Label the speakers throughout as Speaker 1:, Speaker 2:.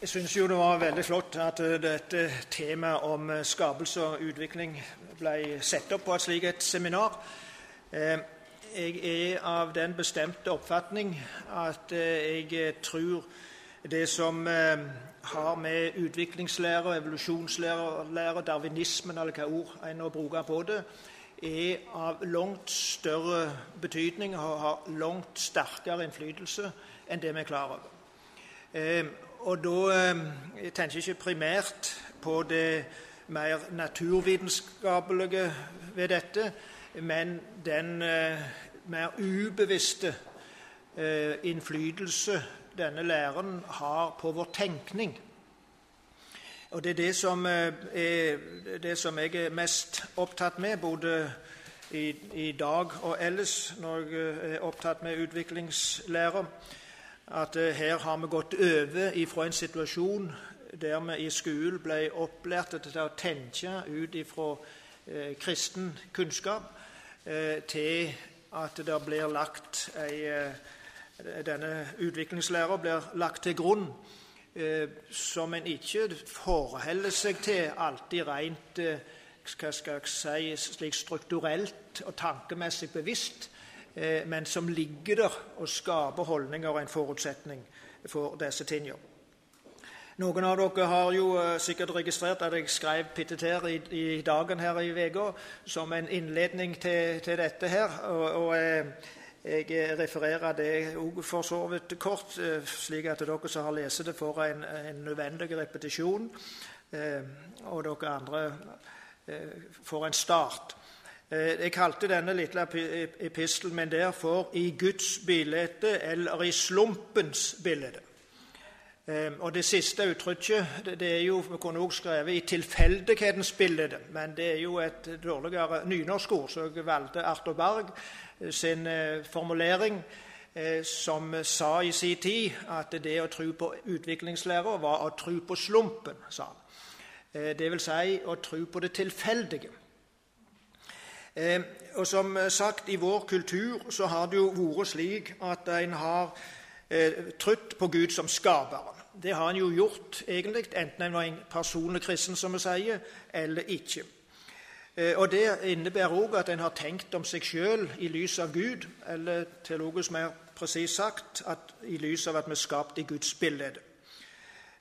Speaker 1: Jeg syns jo det var veldig flott at eh, dette temaet om eh, skapelse og utvikling ble satt opp på et slikt seminar. Eh, jeg er av den bestemte oppfatning at jeg tror det som har med utviklingslære, evolusjonslære, darwinismen eller hva ord en nå bruker på det, er av langt større betydning og har langt sterkere innflytelse enn det vi er klar over. Og da eh, Jeg tenker ikke primært på det mer naturvitenskapelige ved dette, men den eh, mer ubevisste eh, innflytelse denne læren har på vår tenkning. Og Det er det som er det som jeg er mest opptatt med, både i, i dag og ellers, når jeg er opptatt med utviklingslære at eh, her har vi gått over fra en situasjon der vi i skolen ble opplært til å tenke ut fra eh, kristen kunnskap, eh, til at det blir lagt ei, eh, denne utviklingslæra blir lagt til grunn eh, som en ikke forholder seg til alltid rent hva skal jeg si, slik strukturelt og tankemessig bevisst, Eh, men som ligger der og skaper holdninger og en forutsetning for disse tingene. Noen av dere har jo eh, sikkert registrert at jeg skrev pitteter i, i dagen her i uka som en innledning til, til dette her. og, og eh, jeg refererer det òg for så vidt kort, slik at dere som har lest det, får en, en nødvendig repetisjon. Og dere andre får en start. Eh, jeg kalte denne lille epistelen min derfor 'I Guds bilde' eller 'I slumpens bilde'. Eh, og Det siste uttrykket det er jo, vi kunne også skrevet 'i tilfeldighetens bilde', men det er jo et dårligere nynorskord, så jeg valgte Arthur Berg eh, sin formulering, som sa i sin tid at det å tro på utviklingslæra var å tro på slumpen. sa han. Det vil si å tro på det tilfeldige. Eh, og Som sagt, i vår kultur så har det jo vært slik at en har eh, på Gud som skaperen. Det har en jo gjort, egentlig, enten en var en personlig kristen, som vi sier, eller ikke. Eh, og Det innebærer òg at en har tenkt om seg sjøl i lys av Gud, eller teologisk mer presist sagt at i lys av at vi er skapt i Guds bilde.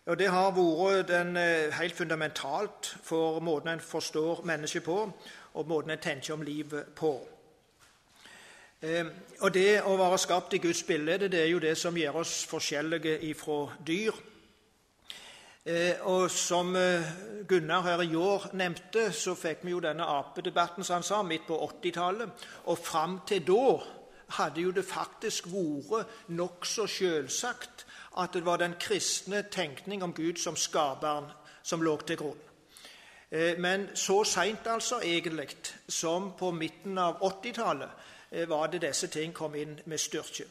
Speaker 1: Og Det har vært den, eh, helt fundamentalt for måten en forstår mennesket på, og måten en tenker om livet på. Ehm, og Det å være skapt i Guds bilde det er jo det som gjør oss forskjellige ifra dyr. Ehm, og Som eh, Gunnar her i år nevnte, så fikk vi jo denne apedebatten som han sa, midt på 80-tallet. Og fram til da hadde jo det faktisk vært nokså selvsagt at det var den kristne tenkning om Gud som skaperen som lå til grunn. Eh, men så seint altså egentlig som på midten av 80-tallet eh, var det disse ting kom inn med styrke.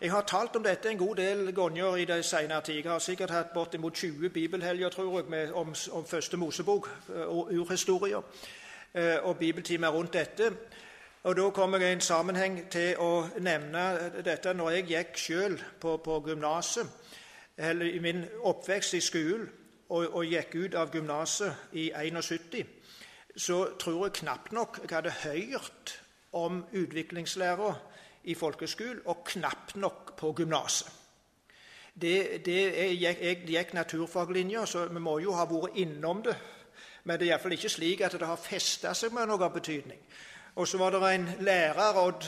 Speaker 1: Jeg har talt om dette en god del ganger i de senere tid. Jeg har sikkert hatt bortimot 20 bibelhelger tror jeg, med, om, om, første Mosebok eh, og urhistorier og bibeltimer rundt dette. Og Da kommer jeg i en sammenheng til å nevne dette når jeg gikk selv på, på gymnaset, eller i min oppvekst i skolen og, og gikk ut av gymnaset i 71, så tror jeg knapt nok jeg hadde hørt om utviklingslæra i folkeskolen, og knapt nok på gymnaset. Det, det, jeg, jeg gikk naturfaglinja, så vi må jo ha vært innom det. Men det er iallfall ikke slik at det har festa seg med noen betydning. Og så var det en lærer, Odd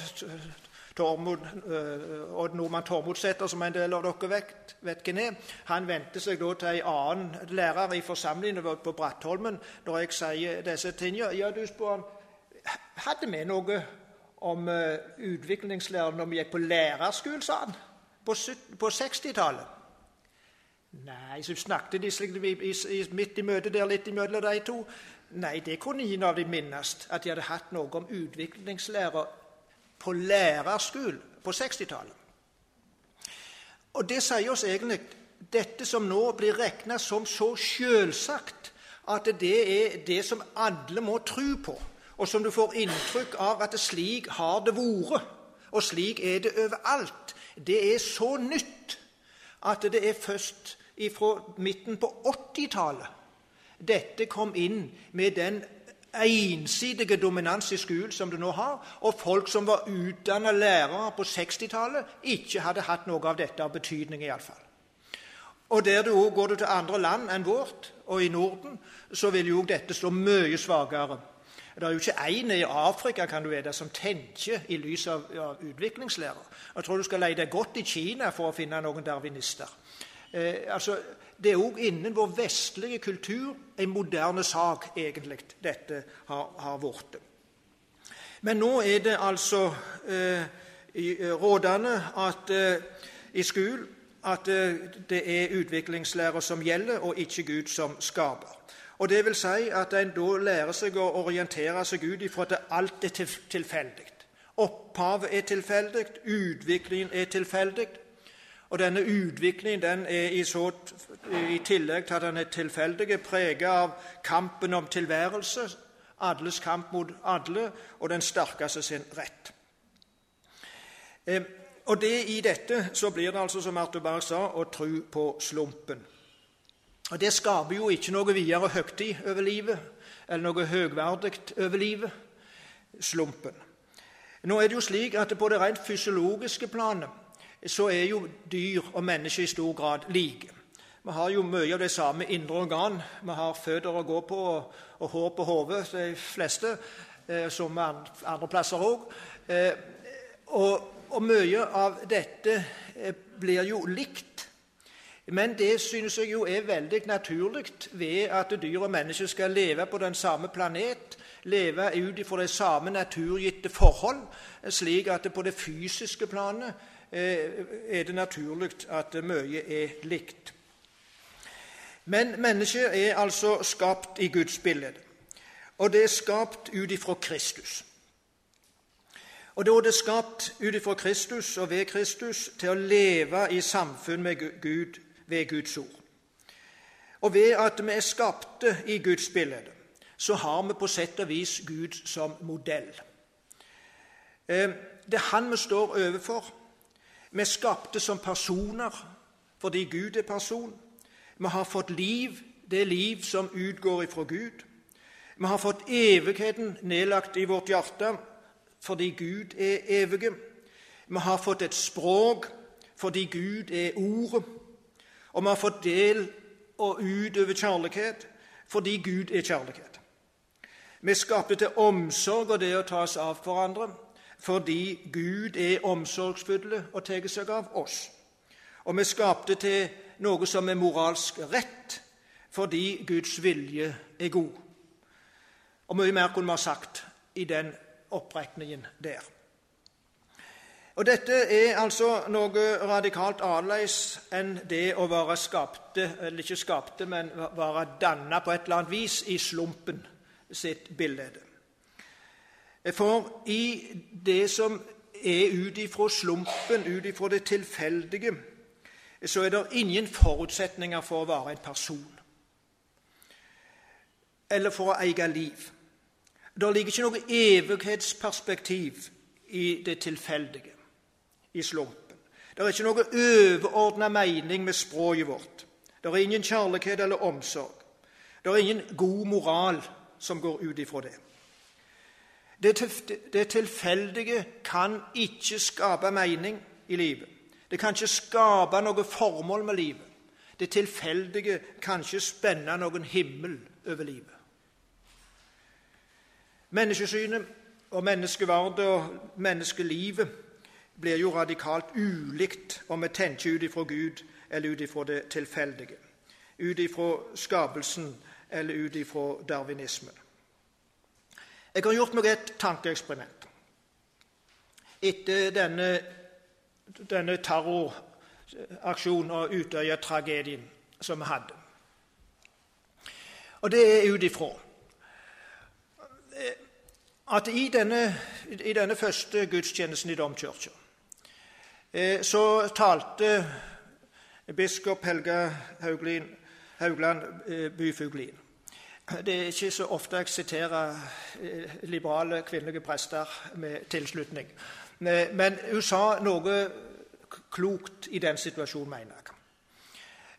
Speaker 1: Tormod, uh, Odd Nordmann Tormodsæter, som en del av dere vet, vet hvem er, han vendte seg da til en annen lærer i forsamlingen på Brattholmen når jeg sier disse tingene. Ja, du spør han, hadde vi noe om uh, utviklingslærer når vi gikk på lærerskolen, sa han, på, på 60-tallet. Nei, så snakket de slik, midt i møtet der, litt imellom de to. Nei, det kunne ingen av dem minnes, at de hadde hatt noe om utviklingslærer på lærerskolen på 60-tallet. Og det sier oss egentlig dette som nå blir regna som så sjølsagt at det er det som alle må tro på, og som du får inntrykk av at slik har det vært, og slik er det overalt. Det er så nytt at det er først fra midten på 80-tallet dette kom inn med den ensidige dominans i skolen som det nå har, og folk som var utdanna lærere på 60-tallet, ikke hadde hatt noe av dette av betydning, iallfall. Og der du også, Går du til andre land enn vårt, og i Norden, så vil jo dette stå mye svakere. Det er jo ikke én i Afrika kan du vite, som tenker i lys av, av utviklingslærer. Jeg tror du skal leie deg godt i Kina for å finne noen darwinister. Eh, altså, det er òg innen vår vestlige kultur en moderne sak, egentlig, dette har, har blitt. Men nå er det altså eh, eh rådende at eh, i skolen at eh, det er utviklingslære som gjelder, og ikke Gud som skaper. Og Det vil si at en da lærer seg å orientere seg ut ifra at alt er tilfeldig. Opphavet er tilfeldig, utviklingen er tilfeldig. Og denne utviklingen den er i, så, i tillegg til at den er tilfeldig, preget av kampen om tilværelse, alles kamp mot alle, og den sterkeste sin rett. Eh, og det, I dette så blir det altså, som Arthur sa, å tro på slumpen. Og Det skaper jo ikke noe videre høytid over livet, eller noe høgverdig over livet, slumpen. Nå er det jo slik at på det rent fysiologiske planet så er jo dyr og mennesker i stor grad like. Vi har jo mye av det samme indre organ. Vi har føtter å gå på og, og hår på hodet, de fleste, eh, som andre plasser òg. Eh, og, og, mye av dette eh, blir jo likt. Men det synes jeg jo er veldig naturlig ved at dyr og mennesker skal leve på den samme planet, leve ut ifra de samme naturgitte forhold, slik at det på det fysiske planet er det naturlig at mye er likt. Men mennesket er altså skapt i Guds bilde, og det er skapt ut ifra Kristus. Og Da er det skapt ut ifra Kristus og ved Kristus til å leve i samfunn med Gud ved Guds ord. Og ved at vi er skapte i Guds bilde, så har vi på sett og vis Gud som modell. Eh, det er Han vi står overfor, vi er skapte som personer fordi Gud er person. Vi har fått liv, det liv som utgår ifra Gud. Vi har fått evigheten nedlagt i vårt hjerte fordi Gud er evige. Vi har fått et språk fordi Gud er Ordet. Og vi har fått del og utøve kjærlighet fordi Gud er kjærlighet. Vi skapte til omsorg og det å ta oss av hverandre fordi Gud er omsorgsfull og tar seg av oss. Og vi skapte til noe som er moralsk rett, fordi Guds vilje er god. Og mye mer kunne vi ha sagt i den opprekningen der. Og Dette er altså noe radikalt annerledes enn det å være skapte, eller ikke skapte, men være danna på et eller annet vis i slumpen sitt bilde. For i det som er ut ifra slumpen, ut ifra det tilfeldige, så er det ingen forutsetninger for å være en person. Eller for å eie liv. Det ligger ikke noe evighetsperspektiv i det tilfeldige, i slumpen. Det er ikke noe overordna mening med språket vårt. Det er ingen kjærlighet eller omsorg. Det er ingen god moral som går ut ifra det. Det tilfeldige kan ikke skape mening i livet. Det kan ikke skape noe formål med livet. Det tilfeldige kan ikke spenne noen himmel over livet. Menneskesynet og menneskeverdet og menneskelivet blir jo radikalt ulikt om vi tenker ut ifra Gud eller ut ifra det tilfeldige. Ut ifra skapelsen eller ut ifra darwinismen. Jeg har gjort meg et tankeeksperiment etter denne, denne terroraksjonen og Utøya-tragedien som vi hadde. Og det er ut ifra at i denne, i denne første gudstjenesten i domkirka eh, så talte biskop Helga Hauglin, Haugland eh, Byfuglin. Det er ikke så ofte jeg siterer eh, liberale kvinnelige prester med tilslutning. Men hun sa noe klokt i den situasjonen, mener jeg.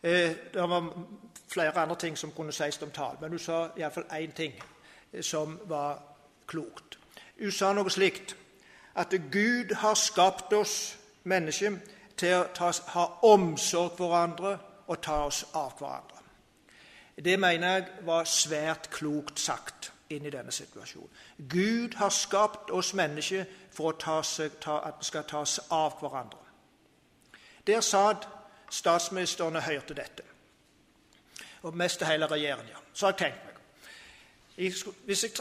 Speaker 1: Eh, det var flere andre ting som kunne sies om tall, men hun sa iallfall én ting eh, som var klokt. Hun sa noe slikt at Gud har skapt oss mennesker til å ta, ha omsorg for hverandre og ta oss av hverandre. Det mener jeg var svært klokt sagt inn i denne situasjonen. Gud har skapt oss mennesker for ta seg, ta, at vi skal ta oss av hverandre. Der satt statsministeren og hørte dette, og mest hele regjeringa. Så har jeg tenkt meg Hvis jeg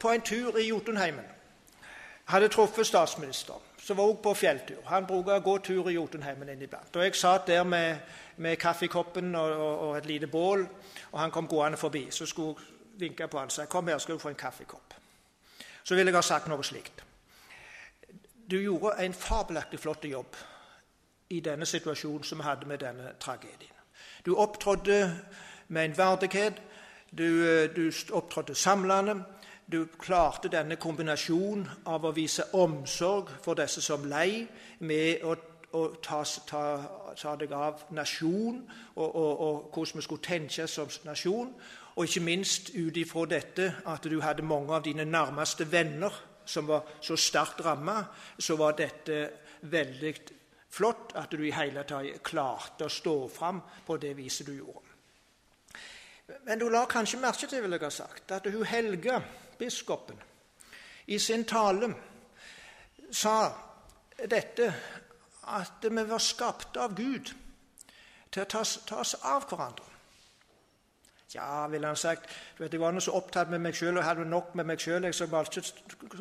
Speaker 1: på en tur i Jotunheimen hadde truffet statsministeren, som var også på fjelltur Han bruker å gå tur i Jotunheimen inniblant. Og Jeg satt der med, med kaffekoppen og, og, og, et lite bål, og han kom gående forbi. Så skulle jeg vinke på han og si 'Kom her, skal du få en kaffekopp'. Så ville jeg ha sagt noe slikt. Du gjorde en fabelaktig flott jobb i denne situasjonen som vi hadde med denne tragedien. Du opptrådte med en verdighet, du, eh, du opptrådte samlende. Du klarte denne kombinasjonen av å vise omsorg for disse som lei, med å, å ta, ta, ta, deg av nasjon og, og, og, hvordan vi skulle tenke som nasjon. Og ikke minst ut ifra dette at du hadde mange av dine nærmeste venner som var så sterkt ramma, så var dette veldig flott at du i hele tatt klarte å stå fram på det viset du gjorde. Men du la kanskje merke til vil jeg ha sagt, at hun Helga, biskopen, i sin tale sa dette at vi var skapt av Gud til å ta, oss av hverandre. Ja, ville han sagt. Du vet, Jeg var nå så opptatt med meg sjøl og hadde nok med meg sjøl. Jeg var ikke,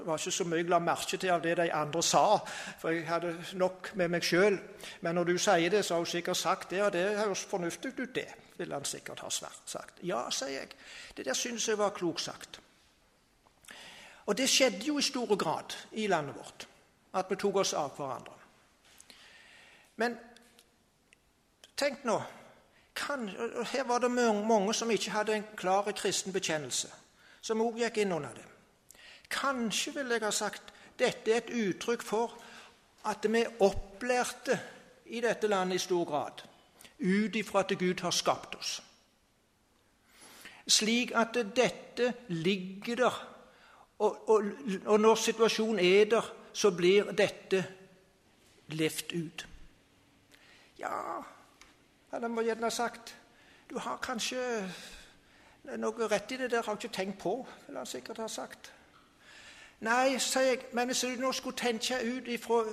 Speaker 1: var ikke så mye la merke til av det de andre sa, for jeg hadde nok med meg sjøl. Men når du sier det, så har hun sikkert sagt det, og det høres fornuftig ut, det. ville han sikkert ha sagt. Ja, sier jeg. Det der syns jeg var klokt sagt. Og det skjedde jo i stor grad i landet vårt, at vi tok oss av hverandre. Men tenk nå kan, Her var det mange som ikke hadde en klar kristen bekjennelse, som òg gikk inn under det. Kanskje vil jeg ha sagt dette er et uttrykk for at vi opplærte i dette landet i stor grad ut ifra at Gud har skapt oss. Slik at dette ligger der, og, og, og når situasjonen er der, så blir dette levd ut. Ja, han må gjerne sagt. Du har kanskje noe rett i det der, har du ikke tenkt på, vil han sikkert ha sagt. Nei, sier jeg, men hvis du nå skulle tenke ut ifra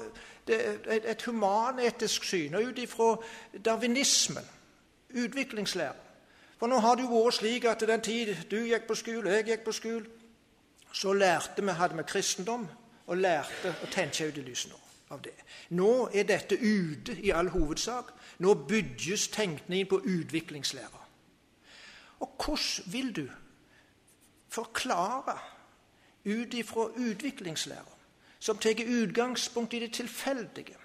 Speaker 1: et humanetisk syn, og ut ifra darwinismen, utviklingslæren For nå har det jo vært slik at den tid du gikk på skole, jeg gikk på skole, så lærte vi, hadde vi kristendom og lærte å tenke ut i lyset nå av det. Nå er dette ute i all hovedsak. Nå bygges tenkningen på utviklingslære. Og hvordan vil du forklare ut ifra utviklingslære, som tar utgangspunkt i det tilfeldige,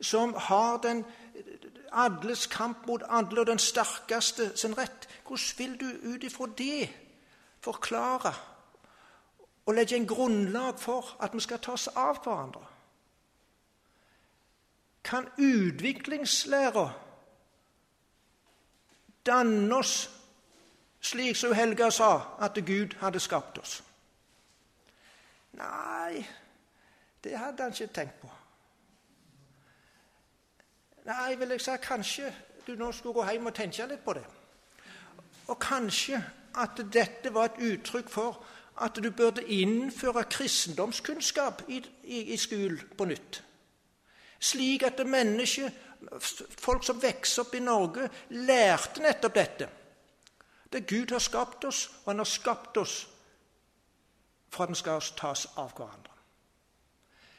Speaker 1: som har den alles kamp mot alle og den sterkeste sin rett Hvordan vil du ut ifra det forklare og legge en grunnlag for at vi skal ta oss av hverandre? kan utviklingslæra danne oss slik som Helga sa, at Gud hadde skapt oss? Nei, det hadde han ikke tenkt på. Nei, vil jeg si, kanskje du nå skulle gå hjem og tenke litt på det. Og kanskje at dette var et uttrykk for at du burde innføre kristendomskunnskap i, i, i skolen på nytt slik at mennesker, folk som vokser opp i Norge, lærte nettopp dette. Det Gud har skapt oss, og han har skapt oss for at den skal tas av hverandre.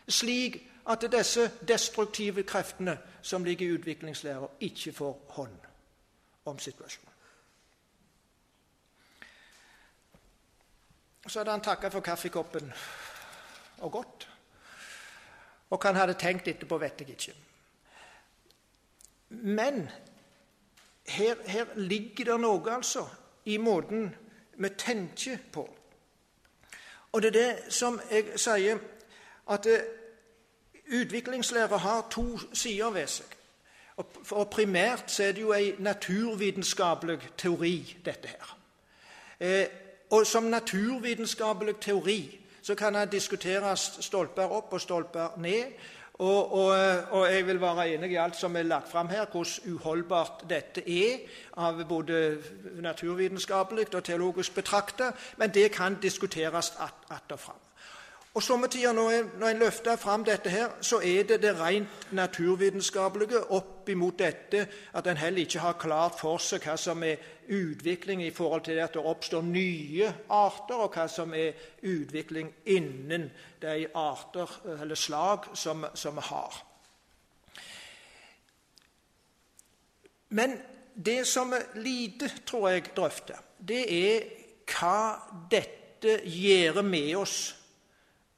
Speaker 1: Slik at disse destruktive kreftene som ligger i utviklingslæra, ikke får hånd om situasjonen. Så hadde han takka for kaffekoppen og gått. Og hva han hadde tenkt etterpå, vet jeg ikke. Men her, her ligger det noe, altså, i måten vi tenker på. Og det er det som jeg sier, at utviklingslære har to sider ved seg. Og Primært så er det jo en naturvitenskapelig teori, dette her. Eh, og som naturvitenskapelig teori så kan det diskuteres stolper opp og stolper ned. Og, og, og, jeg vil være enig i alt som er lagt fram her, hvordan uholdbart dette er av både naturvitenskapelig og teologisk betraktet, men det kan diskuteres att og fram. Og Somme når, når en løfter fram dette, her, så er det det rent naturvitenskapelige opp imot dette at en heller ikke har klart for seg hva som er utvikling i forhold til at det oppstår nye arter, og hva som er utvikling innen de arter eller slag som vi har. Men det som vi lite, tror jeg, drøfter, det er hva dette gjør med oss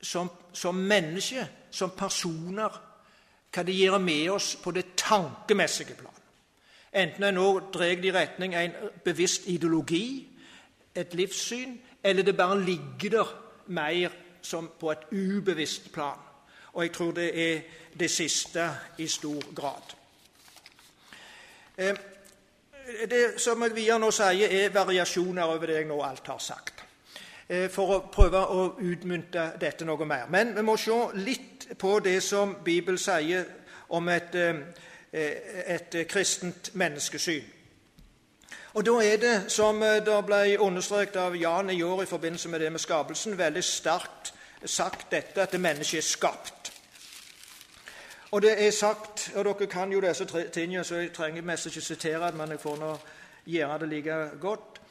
Speaker 1: som, som mennesker, som personer, hva det gjør med oss på det tankemessige plan. Enten en nå drar det i retning en bevisst ideologi, et livssyn, eller det bare ligger der mer som på et ubevisst plan. Og jeg tror det er det siste i stor grad. Eh, det som jeg videre nå sier, er variasjoner over det jeg nå alt har sagt. Eh, for å prøve å utmynte dette noe mer. Men vi må se litt på det som Bibelen sier om et, eh, et kristent menneskesyn. Og Da er det, som det ble understreket av Jan i år i forbindelse med det med skapelsen, veldig sterkt sagt dette at det mennesket er skapt. Og det er sagt, og dere kan jo disse tingene, så jeg trenger mest ikke sitere men jeg får nå gjøre det like godt.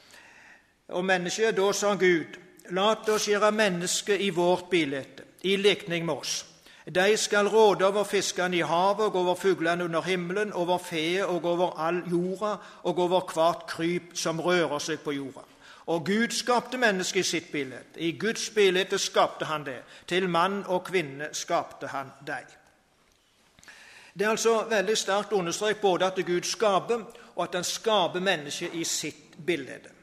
Speaker 1: Og mennesket, da sa Gud Lat oss gjøre mennesket i vårt bilde, i likning med oss. De skal råde over fiskene i havet og over fuglene under himmelen, over feet og over all jorda og over hvert kryp som rører seg på jorda. Og Gud skapte mennesket i sitt bilde. I Guds bilde skapte han det. Til mann og kvinne skapte han dem. Det er altså veldig sterkt understreket både at Gud skaper, og at han skaper mennesket i sitt bilde.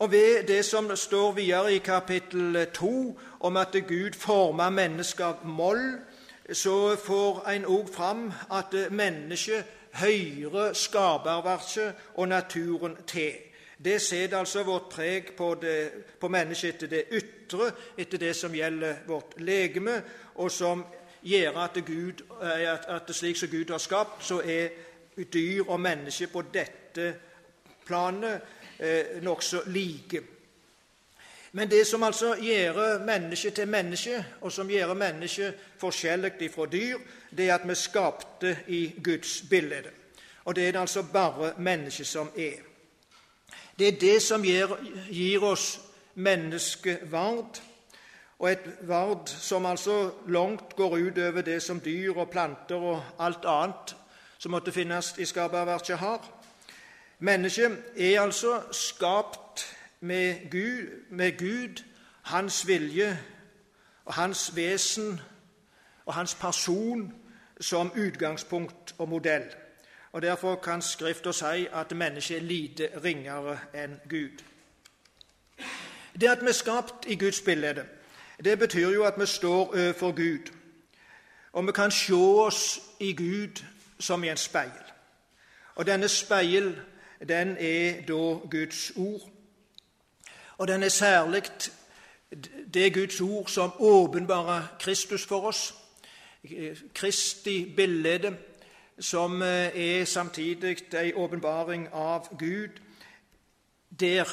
Speaker 1: Og ved det som står videre i kapittel 2 om at Gud forma mennesket av moll, så får en òg fram at mennesket hører skaperverket og naturen til. Det setter altså vårt preg på, det, på mennesket etter det ytre, etter det som gjelder vårt legeme, og som gjør at, Gud, eh, at, at slik som Gud har skapt, så er dyr og mennesker på dette planet eh, nokså like. Men det som altså gjør mennesket til menneske, og som gjør mennesket forskjellig fra dyr, det er at vi skapte i Guds bilde. Og det er det altså bare mennesket som er. Det er det som gir, gir oss menneskeverd, og et verd som altså langt går utover det som dyr og planter og alt annet som måtte finnes i skaperverket, har. Mennesket er altså skapt med Gud, med Gud, hans vilje og hans vesen og hans person som utgangspunkt og modell. Og Derfor kan Skrifta si at mennesket er lite ringere enn Gud. Det at vi er skapt i Guds bilde, det betyr jo at vi står overfor Gud. Og vi kan se oss i Gud som i en speil. Og denne speil den er da Guds ord. Og den er særlig det Guds ord som åpenbarer Kristus for oss. Kristi bilde, som er samtidig en åpenbaring av Gud. Der,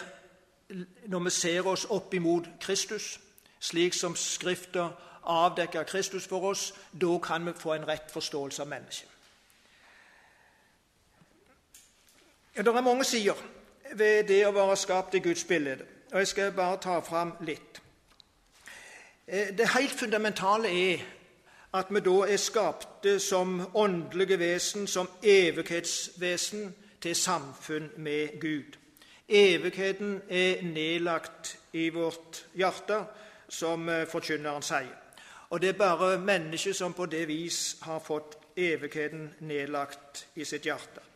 Speaker 1: når vi ser oss opp imot Kristus, slik som Skrifta avdekker Kristus for oss, da kan vi få en rett forståelse av mennesket. Ja, det er mange sider ved det å være skapt i Guds bilde, og jeg skal bare ta fram litt. Eh, det helt fundamentale er at vi da er skapte som åndelige vesen, som evighetsvesen, til samfunn med Gud. Evigheten er nedlagt i vårt hjerte, som eh, forkynneren sier. Og det er bare mennesket som på det vis har fått evigheten nedlagt i sitt hjerte.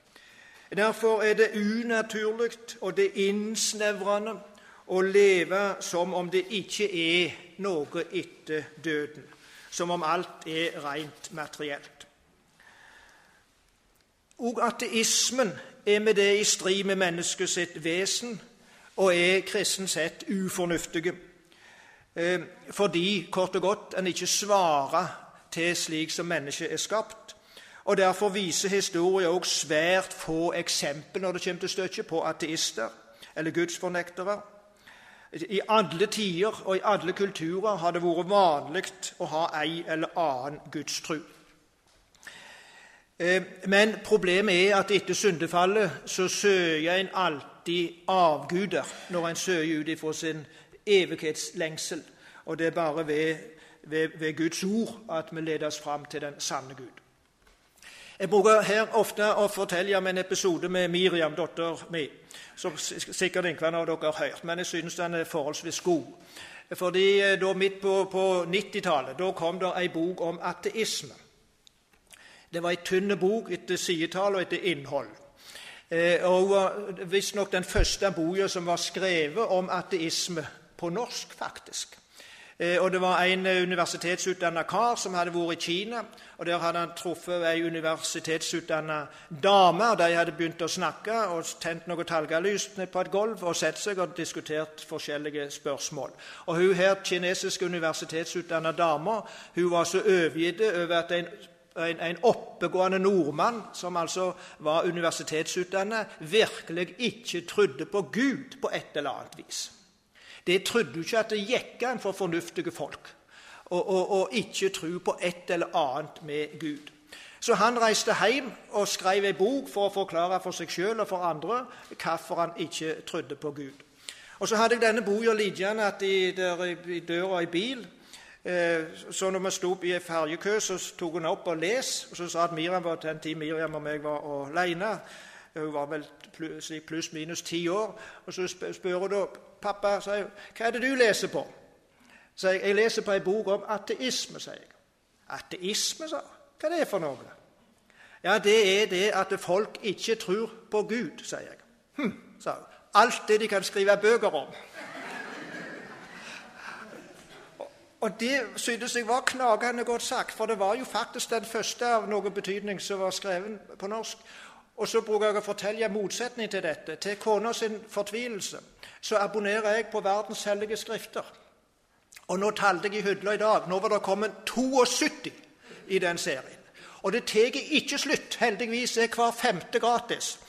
Speaker 1: Derfor er det unaturlig og det innsnevrende å leve som om det ikke er noe etter døden, som om alt er rent materielt. Og ateismen er med det i strid med mennesket sitt vesen og er kristen sett ufornuftige. Eh, fordi, kort og godt, en ikke svarer til slik som mennesket er skapt. Og Derfor viser historien også svært få eksempler når det kommer til stykket, på ateister eller gudsfornektere. I alle tider og i alle kulturer har det vært vanlig å ha ei eller annen gudstru. Eh, men problemet er at etter syndefallet så søker en alltid avguder når en søker ut ifra sin evighetslengsel. Og det er bare ved, ved, ved Guds ord at vi leder oss fram til den sanne Gud. Jeg bruker her ofte å fortelle om en episode med Miriam, datter mi, som sikkert ingen av dere har hørt, men jeg synes den er forholdsvis god. Fordi eh, da Midt på, på 90-tallet kom det ei bok om ateisme. Det var ei tynn bok etter sidetall og etter innhold. Eh, og Visstnok den første boka som var skrevet om ateisme på norsk, faktisk. Eh, og Det var en universitetsutdanna kar som hadde vært i Kina. og Der hadde han truffet ei universitetsutdanna dame. og De hadde begynt å snakke og tent noe talgalys på et gulv og sett seg og diskutert forskjellige spørsmål. Og Hun her kinesiske universitetsutdanna dama hun var så overgitt over at en en, en, oppegående nordmann som altså var universitetsutdannet, virkelig ikke trodde på Gud på et eller annet vis. Det trodde ikke at det gikk an for fornuftige folk å ikke tro på et eller annet med Gud. Så han reiste hjem og skrev ei bok for å forklare for seg sjøl og for andre hvorfor han ikke trodde på Gud. Og Så hadde jeg denne boka liggende i, i døra i bil. Eh, så når vi sto i en ferjekø, så tok hun opp og les. Og så sa at Miriam var den tid Miriam og meg var alene. Hun var vel pluss-minus ti år. Og så spør hun da pappa sier hva er det du leser på. Så jeg, jeg leser på en bok om ateisme, sier jeg. Ateisme, sa. Hva er det for noe? Ja, det er det at folk ikke tror på Gud, sier jeg. Hm, sa hun. Alt det de kan skrive bøker om. Og det syntes jeg var knagende godt sagt, for det var jo faktisk den første av noe betydning som var skrevet på norsk. Og så bruker jeg å fortelle en motsetning til dette. Til kona sin fortvilelse så abonnerer jeg på Verdens hellige skrifter. Og nå talte jeg i hylla i dag. Nå var det kommet 72 i den serien. Og det tar ikke slutt. Heldigvis er hver femte gratis.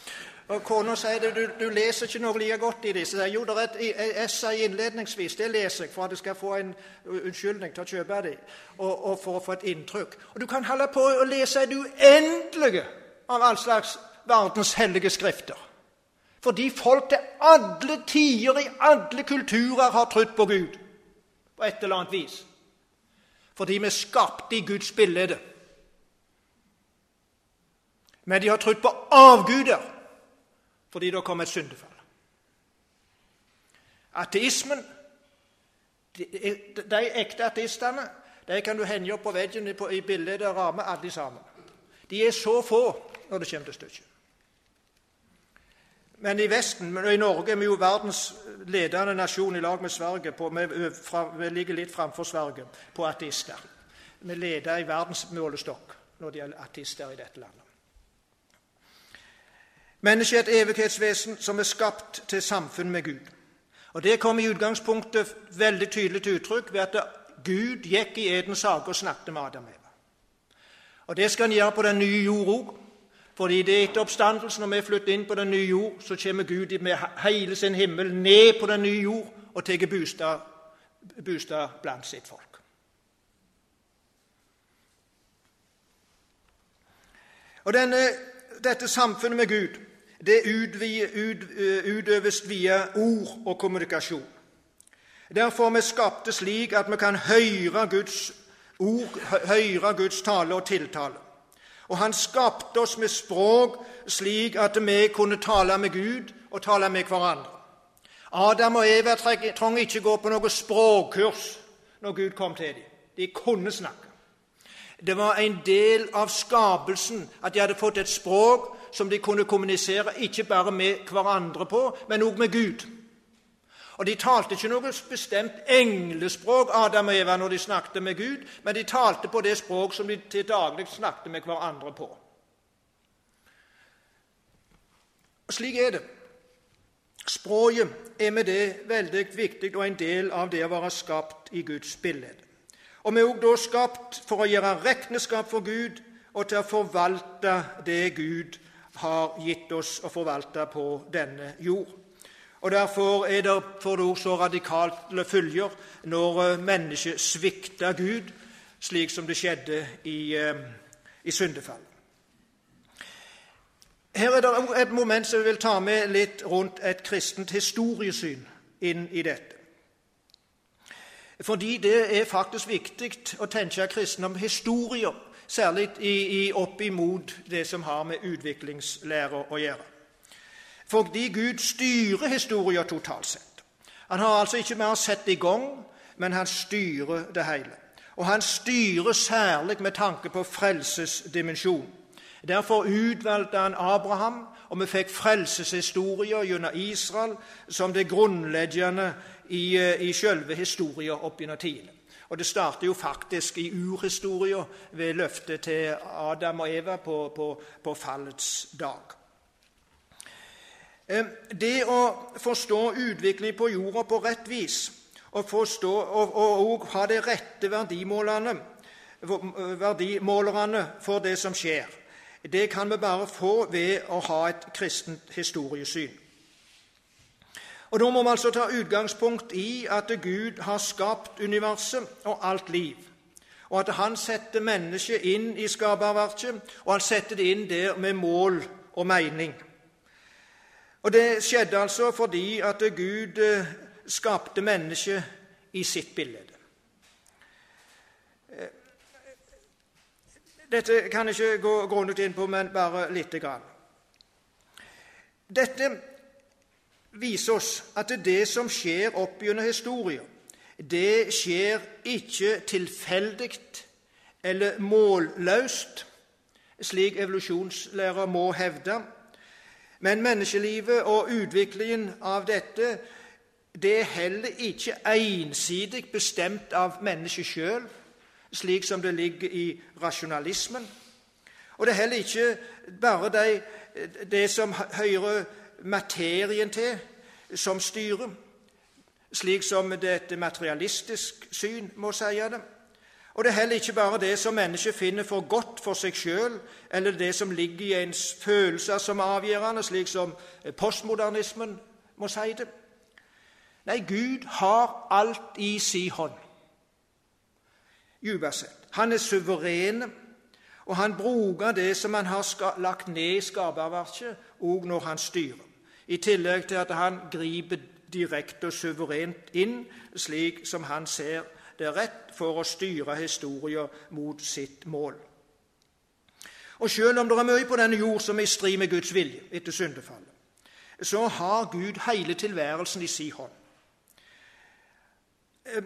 Speaker 1: Og Kona sier du, du leser ikke noe like godt i disse. Jo, det er et essay innledningsvis. Det leser jeg for at jeg skal få en unnskyldning til å kjøpe dem. Og, og, for å få et inntrykk. Og Du kan holde på å lese det uendelige av all slags verdens hellige skrifter. Fordi folk til alle tider i alle kulturer har trodd på Gud på et eller annet vis. Fordi vi skapte i Guds bilde. Men de har trodd på avguder fordi det kom et syndefall. Ateismen de ekte ateistene de kan du henge opp på veggen i bildet og ramme alle sammen. De er så få når det kommer til stykket. Men i Vesten, men i Norge, er vi jo verdens ledende nasjon i lag med Sverige. På, vi, fra, vi, ligger litt framfor Sverige på ateister. Vi leder i verdens målestokk når det gjelder ateister i dette landet. Mennesket er et evighetsvesen som er skapt til samfunn med Gud. Og Det kom i utgangspunktet veldig tydelig til uttrykk ved at Gud gikk i Edens hage og snakket med Adam og Eva. Og Det skal han gjøre på den nye jord òg. Fordi det er etter oppstandelsen, når vi flytter inn på den nye jord, så kommer Gud med hele sin himmel ned på den nye jord og tar bostad, blant sitt folk. Og denne, Dette samfunnet med Gud det utøves via ord og kommunikasjon. Derfor er vi skapte slik at vi kan høre Guds ord, høre Guds tale og tiltale. Og han skapte oss med språk slik at vi kunne tale med Gud og tale med hverandre. Adam og Eva trang ikke gå på noe språkkurs når Gud kom til dem. De kunne snakke. Det var en del av skapelsen at de hadde fått et språk som de kunne kommunisere ikke bare med hverandre på, men òg med Gud. Og De talte ikke noe bestemt englespråk, Adam og Eva, når de snakket med Gud, men de talte på det språk som de til daglig snakket med hverandre på. Og Slik er det. Språket er med det veldig viktig og en del av det å være skapt i Guds bilde. Og vi er også da skapt for å gjøre regnskap for Gud og til å forvalte det Gud har gitt oss å forvalte på denne jord. Og Derfor er det for det så radikale følger når eh, mennesket svikter Gud, slik som det skjedde i, eh, i syndefallet. Her er det et moment som vi vil ta med litt rundt et kristent historiesyn inn i dette. Fordi det er faktisk viktig å tenke kristendom historier, særlig i, i opp imot det som har med utviklingslære å gjøre. Fordi Gud styrer historier totalt sett. Han har altså ikke mer sett i gang, men han styrer det hele. Og han styrer særlig med tanke på frelsesdimensjon. Derfor utvalgte han Abraham, og vi fikk frelseshistorier gjennom Israel som det grunnleggende i, eh, i selve historien opp gjennom tidene. Og Det starter jo faktisk i urhistorien ved løftet til Adam og Eva på, på, på fallets dag. Eh, det å forstå utvikling på jorda på rett vis og, forstå, og, og, ha de rette verdimålene, verdimålerne for det som skjer, det kan vi bare få ved å ha et kristent historiesyn. Og Da må vi altså ta utgangspunkt i at Gud har skapt universet og alt liv, og at han setter mennesket inn i skaperverket, og han setter det inn der med mål og mening. Og Det skjedde altså fordi at Gud eh, skapte mennesket i sitt bilde. Dette kan jeg ikke gå grundig inn på, men bare lite grann. Dette viser oss at det som skjer opp gjennom historien, det skjer ikke tilfeldig eller målløst, slik evolusjonslærer må hevde. Men menneskelivet og utviklingen av dette det er heller ikke ensidig bestemt av mennesket sjøl slik som det ligger i rasjonalismen. Og det er heller ikke bare de, det som hører materien til, som styrer, slik som dette materialistisk syn må si det. Og det er heller ikke bare det som mennesket finner for godt for seg sjøl, eller det som ligger i ens følelser som avgjørende, slik som postmodernismen må si det. Nei, Gud har alt i si hånd dypest. Han er suveren, og han bruker det som han har lagt ned i skaperverket, òg når han styrer. I tillegg til at han griper direkte og suverent inn, slik som han ser det rett for å styre historien mot sitt mål. Og Selv om det er mye på denne jord som er i strid med Guds vilje etter syndefallet, så har Gud hele tilværelsen i si hånd. Eh,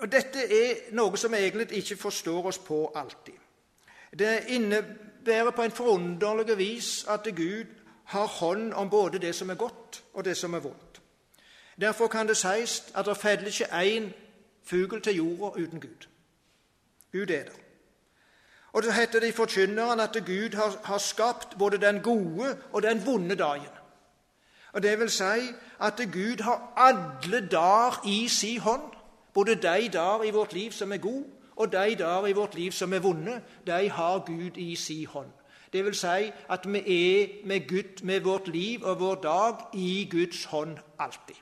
Speaker 1: og Dette er noe som vi egentlig ikke forstår oss på alltid. Det innebærer på en forunderlig vis at Gud har hånd om både det som er godt, og det som er vondt. Derfor kan det sies at det faller ikke én fugl til jorda uten Gud. Gud er der. Og så heter det i Forkynneren at Gud har, har, skapt både den gode og den vonde dagen. Og Det vil si at Gud har alle dager i si hånd. Både de dager i vårt liv som er gode, og de dager i vårt liv som er vonde, de har Gud i si hånd. Det vil si at vi er med, Gud, med vårt liv og vår dag i Guds hånd alltid.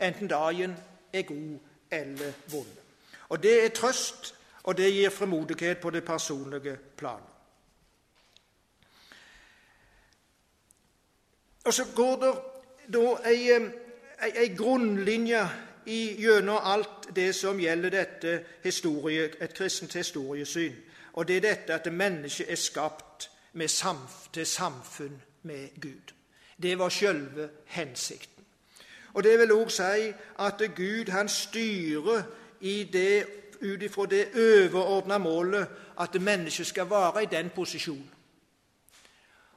Speaker 1: Enten dagen er god eller vonde. Og Det er trøst, og det gir fremodighet på det personlige planet. Og så går det da ei, grunnlinje i, gjennom alt det som gjelder dette historie, et kristent historiesyn. Og det er dette at mennesket er skapt samf til samfunn med Gud. Det var selve hensikten. Og Det vil òg si at Gud han styrer ut ifra det overordna målet at mennesket skal være i den posisjonen.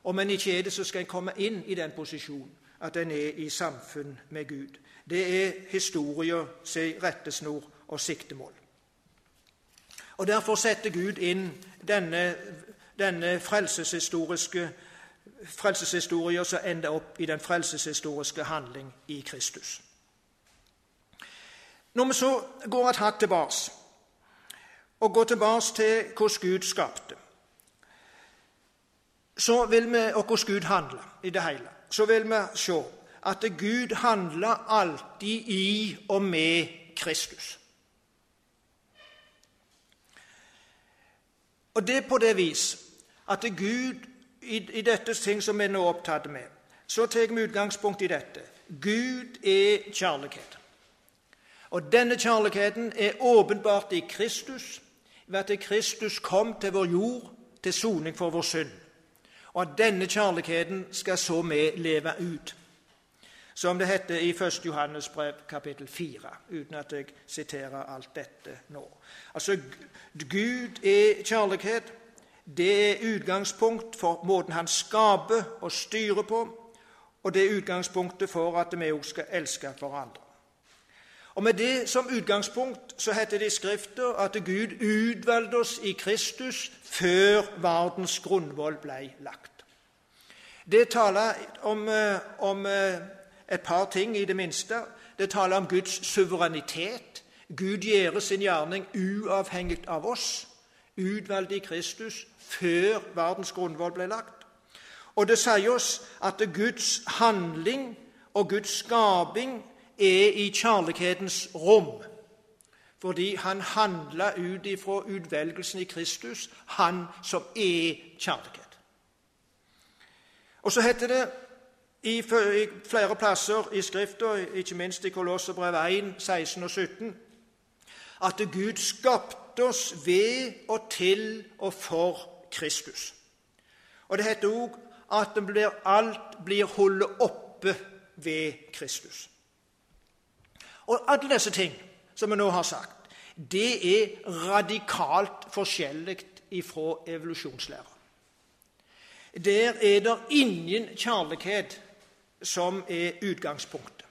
Speaker 1: Om en ikke er det, så skal en komme inn i den posisjonen at en er i samfunn med Gud. Det er historia sin rettesnor og siktemål. Og Derfor setter Gud inn denne, denne frelseshistoriske frelseshistorier som ender opp i den frelseshistoriske handling i Kristus. Når vi så går et hakk tilbake, og går tilbake til hvordan Gud skapte, så vil vi, og hvordan Gud handla i det hele, så vil vi se at Gud handler alltid i og med Kristus. Og det er på det vis at Gud i, i dette ting som vi nå er opptatt med, så tar vi utgangspunkt i dette. Gud er kjærlighet. Og denne kjærligheten er åpenbart i Kristus, ved at Kristus kom til vår jord til soning for vår synd. Og at denne kjærligheten skal så vi leve ut. Som det heter i 1. Johannes brev kapittel 4, uten at jeg siterer alt dette nå. Altså, Gud er kjærlighet. Det er utgangspunkt for måten han skaper og styrer på, og det er utgangspunktet for at vi òg skal elske hverandre. Og Med det som utgangspunkt så heter det i Skriften at Gud utvalgte oss i Kristus før verdens grunnvoll ble lagt. Det taler om, eh, om eh, et par ting, i det minste. Det taler om Guds suverenitet. Gud gjør sin gjerning uavhengig av oss, utvalgt i Kristus før verdens grunnvoll ble lagt. Og det sier oss at Guds handling og Guds skaping er i kjærlighetens rom. Fordi han handla ut ifra utvelgelsen i Kristus, han som er kjærlighet. Og så heter det i flere plasser i Skrifta, ikke minst i Kolosserbrev 1, 16 og 17, at Gud skapte oss ved og til og for Kristus. Og Det heter òg at alt blir holdt oppe ved Kristus. Og alle disse ting som vi nå har sagt, det er radikalt forskjellig ifra evolusjonslæra. Der er det ingen kjærlighet som er utgangspunktet.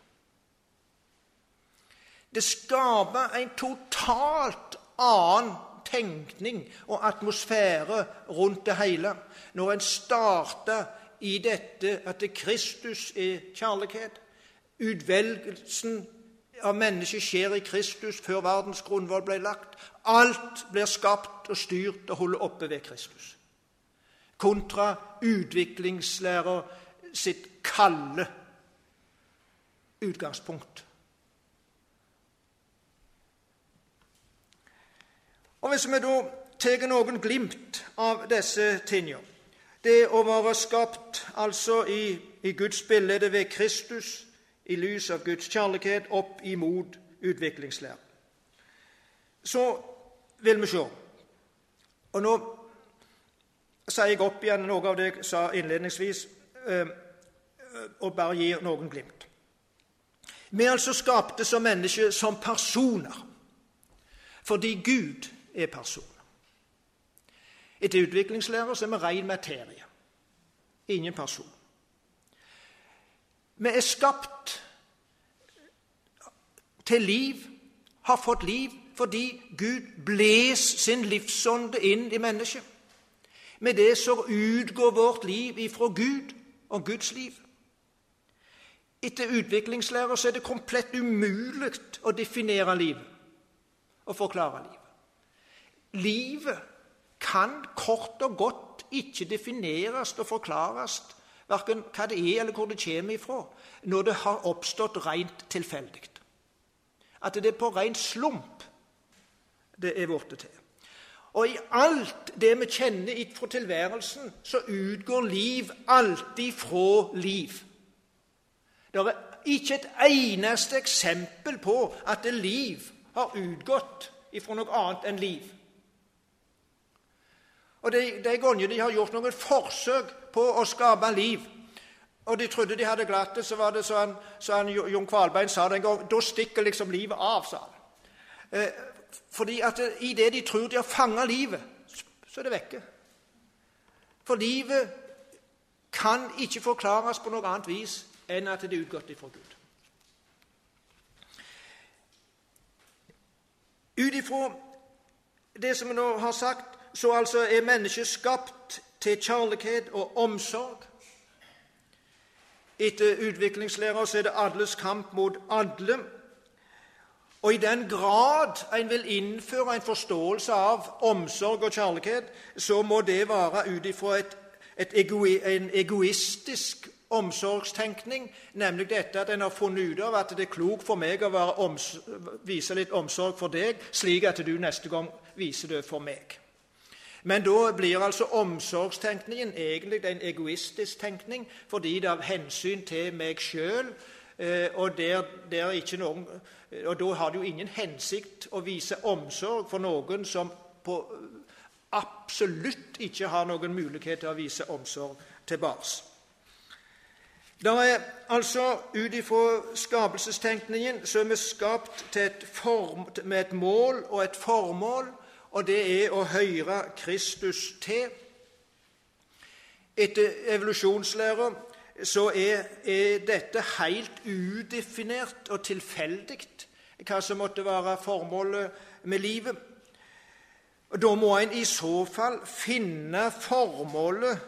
Speaker 1: Det skaper en totalt annen tenkning og atmosfære rundt det hele når en starter i dette at Kristus er kjærlighet. Utvelgelsen av mennesket skjer i Kristus før verdens grunnvoll ble lagt. Alt blir skapt og styrt og holdt oppe ved Kristus. Kontra utviklingslærer sitt kalde utgangspunkt. Og Hvis vi da tar noen glimt av disse tingene Det å være skapt altså i, i Guds bilde ved Kristus, i lys av Guds kjærlighet, opp imot utviklingslære. Så vil vi se. Og nå sier jeg opp igjen noe av det jeg sa innledningsvis, eh, og bare gir noen glimt. Vi er altså skapte som mennesker som personer fordi Gud er person. Etter utviklingslærer så er vi ren materie. Ingen person. Vi er skapt til liv, har fått liv, fordi Gud bles sin livsånde inn i mennesket. Med det så utgår vårt liv ifra Gud og Guds liv. Etter utviklingslærer så er det komplett umulig å definere livet og forklare livet. Livet kan kort og godt ikke defineres og forklares verken hva det er, eller hvor det kommer ifra, når det har oppstått rent tilfeldig. At det er på ren slump det er blitt til. Og i alt det vi kjenner fra tilværelsen, så utgår liv alltid fra liv. Det er ikke et eneste eksempel på at liv har utgått ifra noe annet enn liv. Og de, de gangene de har gjort noen forsøk på å skape liv, og de trodde de hadde glatt det, så var det sånn, han Jon Kvalbein sa det en gang Da stikker liksom livet av, sa han. Eh, fordi at i det de tror de har fanga livet, så er det vekke. For livet kan ikke forklares på noe annet vis enn at det er utgått ifra Gud. Ut ifra det som vi nå har sagt, så altså er mennesket skapt til kjærlighet og omsorg Etter utviklingslærer er det alles kamp mot alle. Og i den grad en vil innføre en forståelse av omsorg og kjærlighet, så må det være ut ifra en egoistisk omsorgstenkning, nemlig dette at en har funnet ut av at det er klokt for meg å vise litt omsorg for deg, slik at du neste gang viser det for meg. Men da blir altså omsorgstenkningen egentlig en egoistisk tenkning, fordi det er av hensyn til meg sjøl, eh, og, og da har det jo ingen hensikt å vise omsorg for noen som på absolutt ikke har noen mulighet til å vise omsorg tilbake. Det er altså Ut ifra skapelsestenkningen så er vi skapt et form, med et mål og et formål, og det er å høre Kristus til. Etter evolusjonslæra så er, er, dette helt udefinert og tilfeldig, hva som måtte være formålet med livet. Og Da må en i så fall finne formålet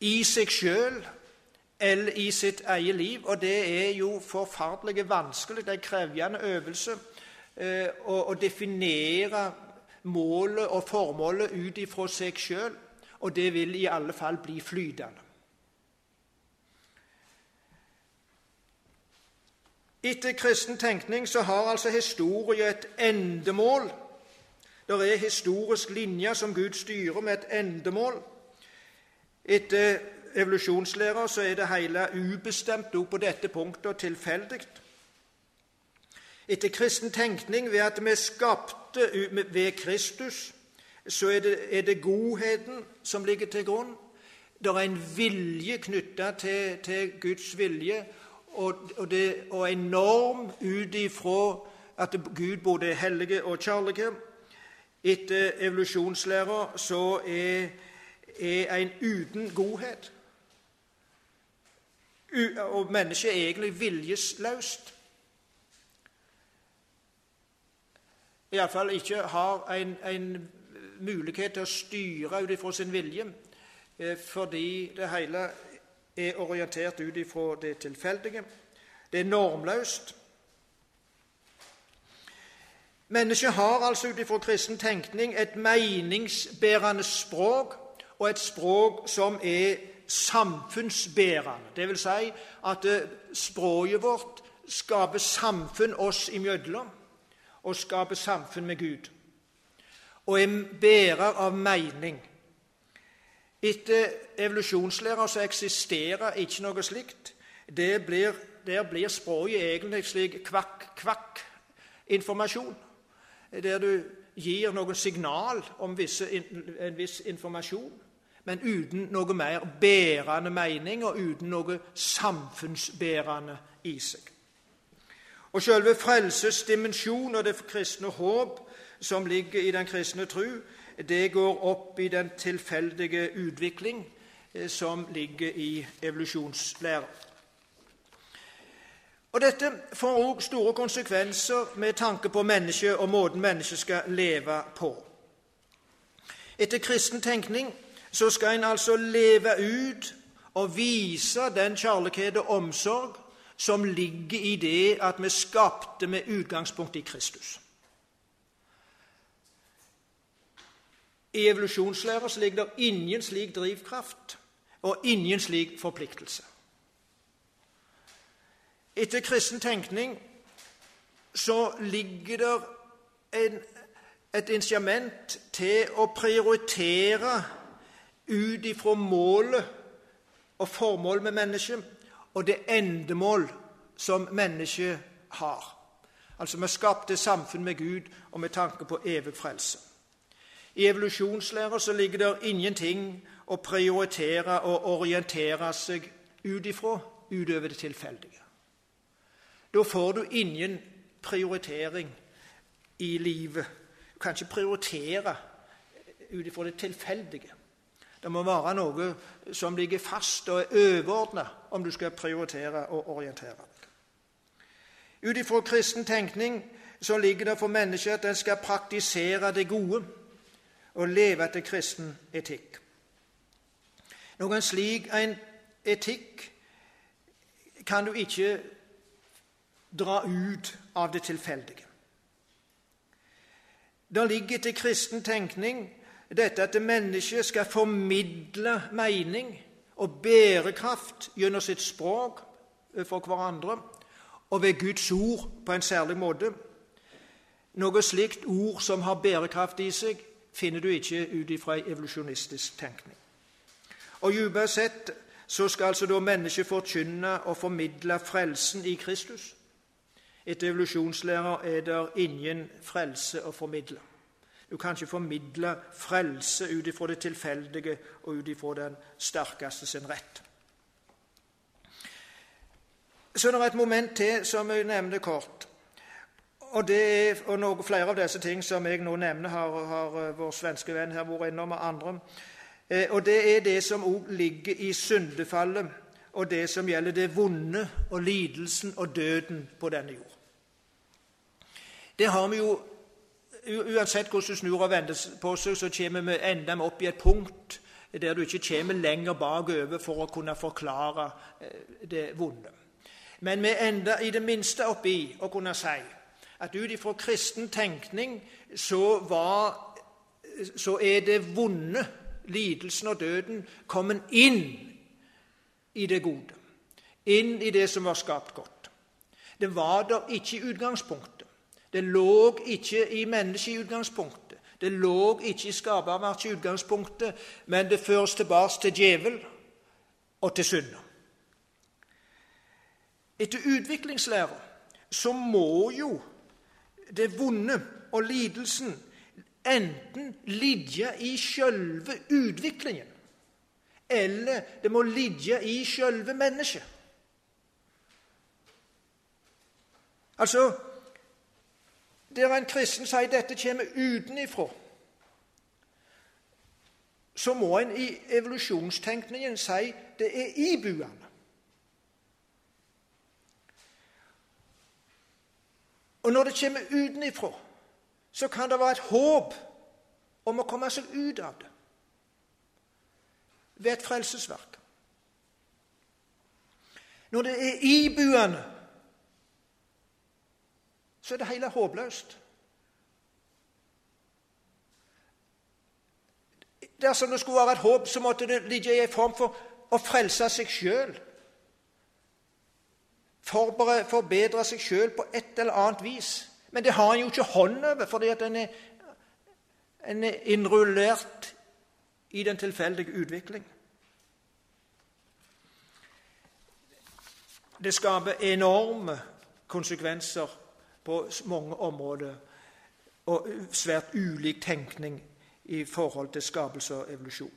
Speaker 1: i seg sjøl eller i sitt eget liv. Og det er jo forferdelig vanskelig, det er en krevende øvelse, eh, å, å definere målet og formålet ut ifra seg sjøl. Og det vil i alle fall bli flytende. Etter kristen tenkning så har altså historie et endemål. Det er historisk linje som Gud styrer med et endemål. Etter evolusjonslærer så er det hele ubestemt òg på dette punktet og tilfeldig. Etter kristen tenkning ved at vi er skapte ved Kristus, så er det, er det godheten som ligger til grunn. Det er en vilje knytta til, til, Guds vilje, og, og, det, og en norm ut ifra at Gud både er hellige og kjærlige. Etter evolusjonslæra så er, er en uten godhet og mennesket er egentlig viljesløst. Iallfall ikke har en, en, mulighet til å styre ut ifra sin vilje, eh, fordi det hele er orientert ut ifra det tilfeldige. Det er normløst. Mennesket har altså ut ifra kristen tenkning et meningsbærende språk, og et språk som er samfunnsbærende. Det vil si at eh, språket vårt skaper samfunn oss imellom, og skaper samfunn med Gud. Og er bærer av mening. Etter evolusjonslæra så eksisterer ikke noe slikt. Blir, der blir språket egentlig slik kvakk-kvakk-informasjon, der du gir noen signal om visse, en viss informasjon men uten noe mer bærende mening og uten noe samfunnsbærende i seg. Og Selve frelsesdimensjonen og det kristne håp som ligger i den kristne tru, det går opp i den tilfeldige utvikling eh, som ligger i evolusjonslæra. Og Dette får òg store konsekvenser med tanke på mennesket og måten mennesket skal leve på. Etter kristen tenkning så skal en altså leve ut og vise den kjærlighet og omsorg som ligger i det at vi skapte med utgangspunkt i Kristus. I evolusjonslæra ligger det ingen slik drivkraft og ingen slik forpliktelse. Etter kristen tenkning så ligger det en, et instrument til å prioritere ut ifra målet og formålet med mennesket og det endemål som mennesket har. Altså Vi skapte samfunn med Gud og med tanke på evig frelse. I evolusjonslæra så ligger det ingenting å prioritere og orientere seg ut ifra utover det tilfeldige. Da får du ingen prioritering i livet. Du kan ikke prioritere ut ifra det tilfeldige. Det må være noe som ligger fast og er overordna om du skal prioritere og orientere deg. Ut ifra kristen tenkning så ligger det for mennesket at en skal praktisere det gode og leve etter kristen etikk. Noen slik en etikk kan du ikke dra ut av det tilfeldige. Det ligger til kristen tenkning dette at mennesket skal formidle mening og bærekraft gjennom sitt språk for hverandre og ved Guds ord på en særlig måte. Noe slikt ord som har bærekraft i seg, finner du ikke ut ifra evolusjonistisk tenkning. Og Dypere sett så skal altså da mennesket forkynne og formidle frelsen i Kristus. Etter evolusjonslærer er det ingen frelse å formidle. Du kan ikke formidle frelse ut ifra det tilfeldige og ut ifra den sterkeste sin rett. Så det er et moment til som jeg nevner kort. Og, er, og noe, flere av disse ting som jeg nå nevner, har, har eh, vår svenske venn her vært innom, og andre. Eh, og det er det som òg ligger i syndefallet, og det som gjelder det vonde og lidelsen og døden på denne jord. Det har vi jo Uansett hvordan du snur og vender på seg, så kommer vi enda opp i et punkt der du ikke kommer lenger bakover for å kunne forklare eh, det vonde. Men vi ender i det minste oppi å kunne si at ut ifra kristen tenkning så, var, så er det vonde, lidelsen og døden, kommet inn i det gode. Inn i det som var skapt godt. Det var der ikke i utgangspunktet. Det lå ikke i mennesket i utgangspunktet. Det lå ikke i skaperverket i utgangspunktet, men det føres tilbake til djevel og til synder. Etter utviklingslæra så må jo det vonde og lidelsen enten ligge i selve utviklingen, eller det må ligge i selve mennesket. Altså Der en kristen sier dette kommer utenifra, så må en i evolusjonstenkningen si det er ibuende. Og når det kommer utenifra, så kan det være et håp om å komme seg ut av det ved et frelsesverk. Når det er ibuende, så er det hele håpløst. Dersom det skulle være et håp, så måtte det ligge i en form for å frelse seg sjøl forbedre seg sjøl på et eller annet vis. Men det har han jo ikke hånd over, fordi at en er, en er innrullert i den tilfeldige utvikling. Det skaper enorme konsekvenser på mange områder og svært ulik tenkning i forhold til skapelse og evolusjon.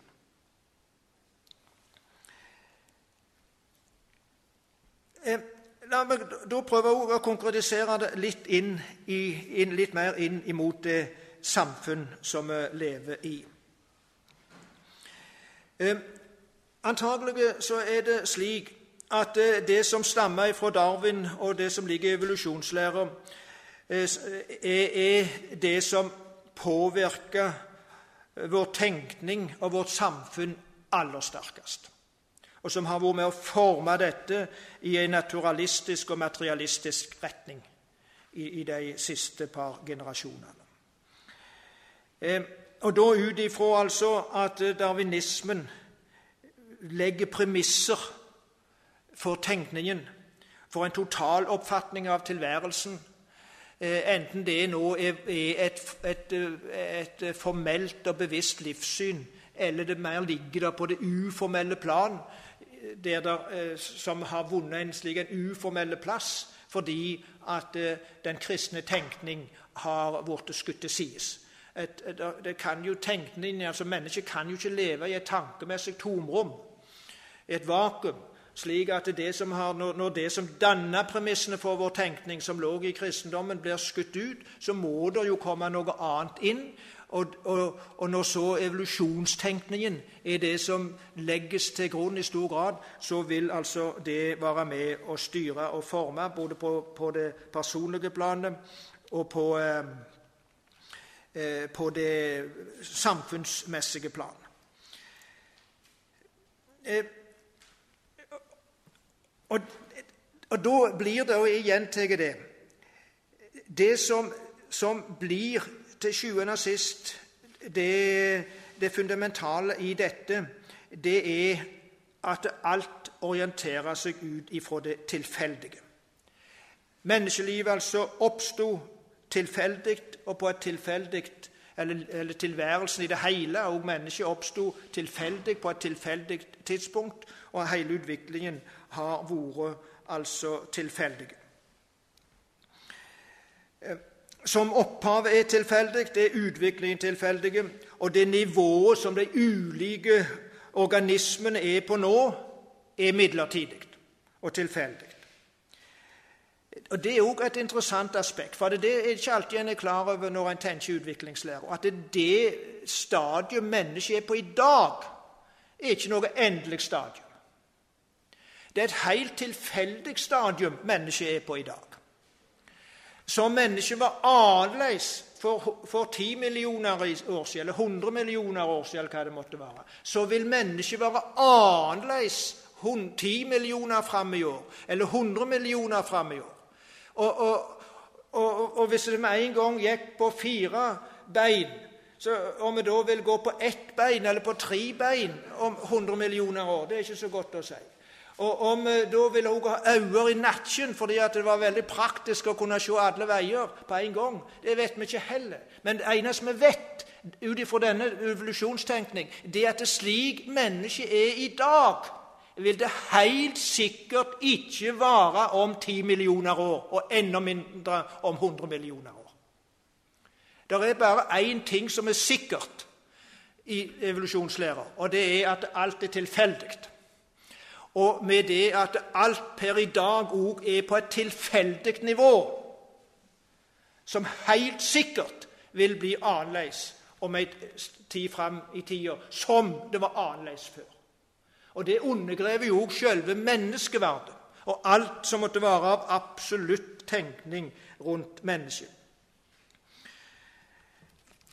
Speaker 1: La meg da prøve å konkretisere det litt, inn i, inn, litt mer inn imot det samfunn som vi lever i. Eh, antagelig så er det slik at eh, det som stammer fra Darwin, og det som ligger i evolusjonslæra, eh, er, er det som påvirker vår tenkning og vårt samfunn aller sterkest og som har vært med å forme dette i en naturalistisk og materialistisk retning i, de siste par generasjonene. Eh, og da ut ifra altså at darwinismen legger premisser for tenkningen, for en total oppfatning av tilværelsen, eh, enten det nå er et, et, et, formelt og bevisst livssyn, eller det mer ligger der på det uformelle plan, der der, eh, som har vunnet en slik en uformell plass fordi at eh, den kristne tenkning har blitt skutt til sides. Altså Mennesket kan jo ikke leve i et tankemessig tomrom, et vakuum. Slik at det som har, Når det som danner premissene for vår tenkning, som lå i kristendommen, blir skutt ut, så må det jo komme noe annet inn. Og, og, og, når så evolusjonstenkningen er det som legges til grunn i stor grad, så vil altså det være med å styre og forme både på, på det personlige planet og på, eh, eh på det samfunnsmessige plan. Eh, og Og da blir det, og jeg gjentar det Det som, som blir til sjuende og sist det, det fundamentale i dette, det er at alt orienterer seg ut ifra det tilfeldige. Menneskelivet altså oppsto tilfeldig og på et tilfeldig eller, eller, tilværelsen i det hele og mennesket oppsto tilfeldig på et tilfeldig tidspunkt, og hele utviklingen har vært altså tilfeldig. Eh, som opphavet er tilfeldig, det er utviklingen tilfeldig, og det nivået som de ulike organismene er på nå, er midlertidig og tilfeldig. Og Det er òg et interessant aspekt, for det er ikke alltid en er klar over når en tenker utviklingslære. At det, det stadiet mennesket er på i dag, er ikke noe endelig stadium. Det er et helt tilfeldig stadium mennesket er på i dag. Som mennesket var annerledes for, for 10 millioner år siden, eller 100 millioner år siden, hva det måtte være, så vil mennesket være annerledes 10 millioner fram i år, eller 100 millioner fram i år. Og, og, og, og hvis det med en gang gikk på fire bein, så om vi da vil gå på ett bein eller på tre bein om 100 millioner år, det er ikke så godt å si. Og om da vil hun ha øyne i nakken fordi det var veldig praktisk å kunne se alle veier på en gang, det vet vi ikke heller. Men det eneste vi vet ut ifra denne evolusjonstenkning, det er at det slik mennesket er i dag, vil det helt sikkert ikke vare om 10 millioner år, og enda mindre om 100 millioner år. Det er bare én ting som er sikkert i evolusjonslæra, og det er at alt er tilfeldig. Og med det at alt per i dag òg er på et tilfeldig nivå, som helt sikkert vil bli annerledes om en tid fram i tida, som det var annerledes før. Og Det undergrever jo selve menneskeverdet og alt som måtte være av absolutt tenkning rundt mennesket.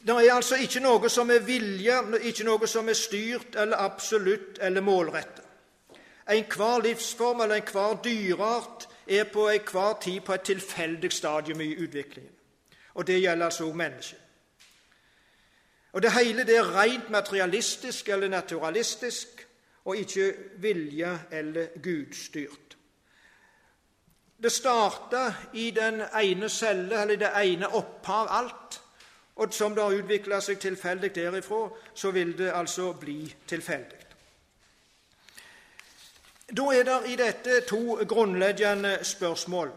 Speaker 1: Det er altså ikke noe som er vilje, ikke noe som er styrt eller absolutt eller målrettet. Enhver livsform eller enhver dyreart er på enhver tid på et tilfeldig stadium i utviklingen. Og Det gjelder altså også mennesket. Og Det hele det er rent materialistisk eller naturalistisk og ikke vilje- eller gudstyrt. Det starta i den ene celle, eller det ene opphav, alt. Og som det har utvikla seg tilfeldig derifra, så vil det altså bli tilfeldig. Da er det i dette to grunnleggende spørsmål.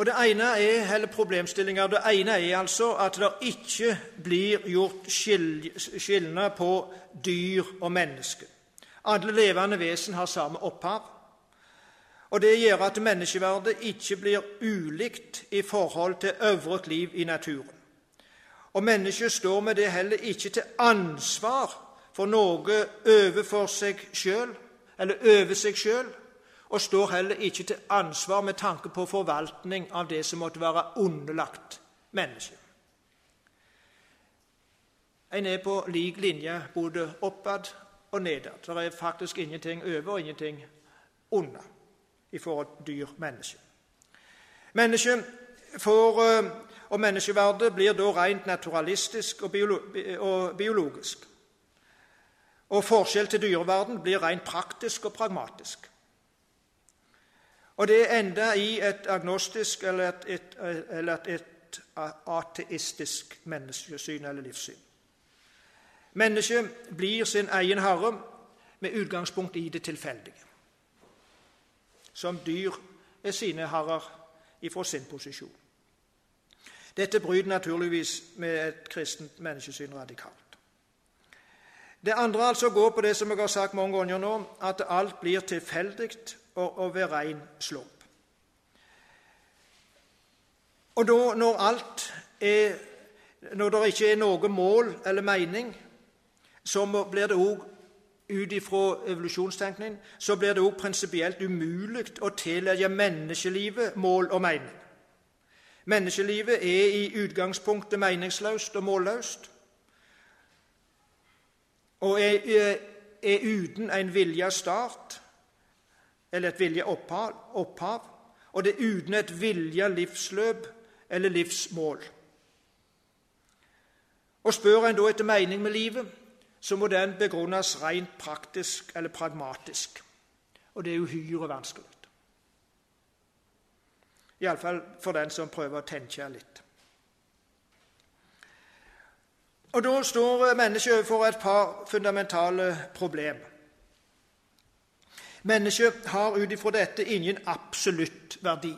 Speaker 1: Og Det ene er, eller problemstillinger, det ene er altså at det ikke blir gjort skilne på dyr og menneske. Alle levende vesen har samme opphav. Og Det gjør at menneskeverdet ikke blir ulikt i forhold til øvrig liv i naturen. Og mennesket står med det heller ikke til ansvar for noe overfor seg sjøl, eller over seg sjøl, og står heller ikke til ansvar med tanke på forvaltning av det som måtte være underlagt mennesket. En er på lik linje både oppad og nedad. Det er faktisk ingenting over og ingenting under i forhold til dyr menneske. Mennesket får, eh, og menneskeverdet blir da rent naturalistisk og, biologisk. Og forskjell til dyreverden blir rent praktisk og pragmatisk. Og det enda i et agnostisk eller et, et, eller et ateistisk menneskesyn eller livssyn. Mennesket blir sin egen herre med utgangspunkt i det tilfeldige. Som dyr er sine herrer ifra sin posisjon. Dette bryter naturligvis med et kristent menneskesyn radikalt. Det andre altså går på det som jeg har sagt mange ganger nå, at alt blir tilfeldig og, og ved rein slump. Og da, når alt er Når det ikke er noe mål eller mening, så blir det òg ut ifra evolusjonstenkning så blir det òg prinsipielt umulig å tillegge menneskelivet mål og mening. Menneskelivet er i utgangspunktet meningsløst og målløst og er, er uten en vilja start eller et viljeopphav, opphav, og det er uten et vilja livsløp eller livsmål. Og Spør en da etter mening med livet, så må den begrunnes rent praktisk eller pragmatisk. Og det er uhyre vanskelig. Iallfall for den som prøver å tenke litt. Og Da står mennesket overfor et par fundamentale problemer. Mennesket har ut ifra dette ingen absolutt verdi,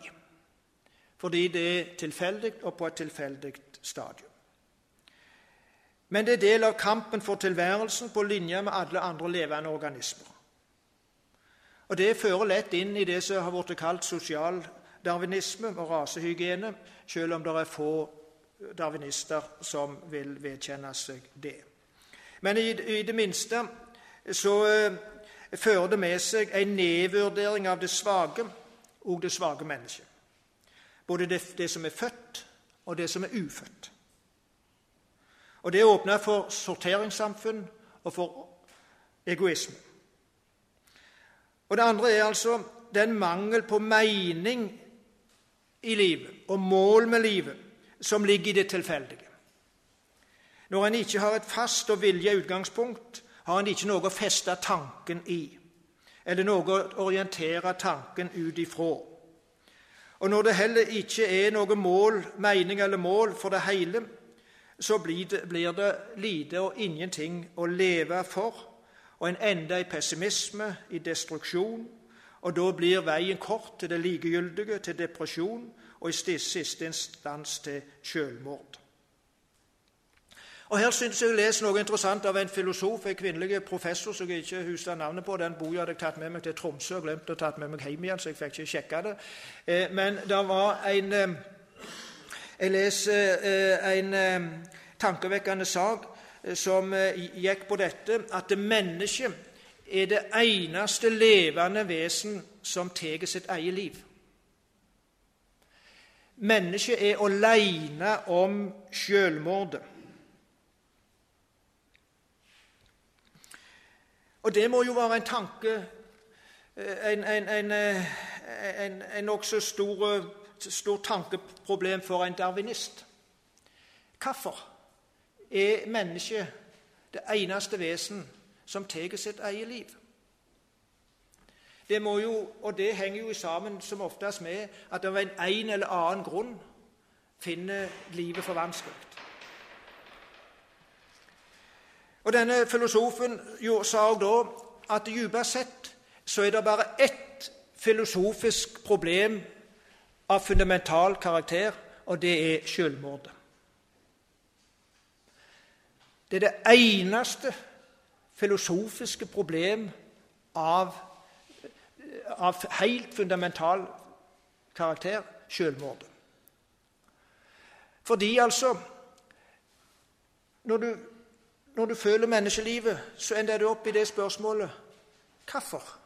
Speaker 1: fordi det er tilfeldig og på et tilfeldig stadium. Men det er del av kampen for tilværelsen på linje med alle andre levende organismer. Og Det fører lett inn i det som har blitt kalt sosialdarwinisme og rasehygiene, selv om det er få darwinister som vil vedkjenne seg det. Men i, i det minste så eh, fører det med seg en nedvurdering av det svake og det svake mennesket. Både det, det, som er født, og det som er ufødt. Og Det åpner for sorteringssamfunn og for egoisme. Og Det andre er altså den mangel på mening i livet og mål med livet som ligger i det tilfeldige. Når en ikke har et fast og vilje utgangspunkt, har en ikke noe å feste tanken i, eller noe å orientere tanken ut ifra. Og når det heller ikke er noe mål, mening eller mål for det hele, så blir det, blir det lite og ingenting å leve for, og en ender i pessimisme, i destruksjon, og da blir veien kort til det likegyldige, til depresjon og i siste instans til selvmord. Og Her syns jeg å leser noe interessant av en filosof, en kvinnelig professor som jeg ikke husker navnet på. Den boka hadde jeg tatt med meg til Tromsø og glemt å tatt med meg hjem igjen, så jeg fikk ikke sjekka det. Eh, men det var en eh, Jeg leser eh, en tankevekkende sak som gikk på dette at mennesket er det eneste levende vesen som tar sitt eget liv. Mennesket er aleine om selvmordet. Og det må jo være en tanke eh, En, en, en, eh, en, en nokså stor, stor tankeproblem for en darwinist. Hvorfor er mennesket det eneste vesen som tar sitt eget liv? Det må jo, og det henger jo sammen som oftest med at av en, en eller annen grunn finner livet for vanskelig. Og Denne filosofen sa også da at dypest sett så er det bare ett filosofisk problem av fundamental karakter, og det er selvmordet. Det er det eneste filosofiske problem av, av helt fundamental karakter selvmordet. Fordi altså Når du når du føler menneskelivet, så ender du opp i det spørsmålet hvorfor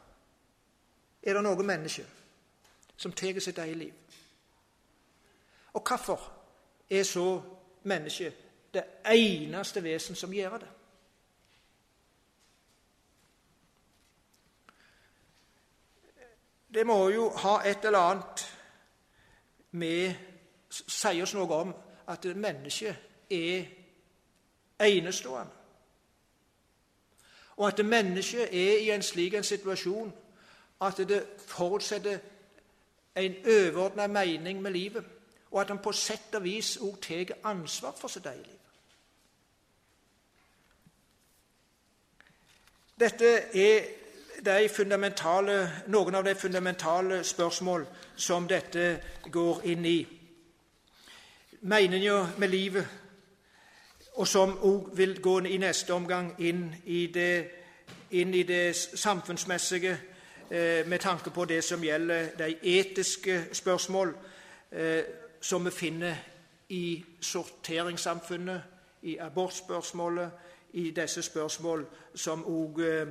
Speaker 1: er det noe menneske som tar sitt eget liv? Og hvorfor er så mennesket det eneste vesen som gjør det? Det må jo ha et eller annet med Si oss noe om at mennesket er enestående. Og at mennesket er i en slik en situasjon at det forutsetter en overordna mening med livet, og at han på sett og vis òg tar ansvar for sitt eget liv. Dette er de noen av de fundamentale spørsmål som dette går inn i. Meningen med livet og som òg vil gå i neste omgang inn i det, inn i det samfunnsmessige eh, med tanke på det som gjelder de etiske spørsmål eh, som vi finner i sorteringssamfunnet, i abortspørsmålet, i disse spørsmål som òg eh,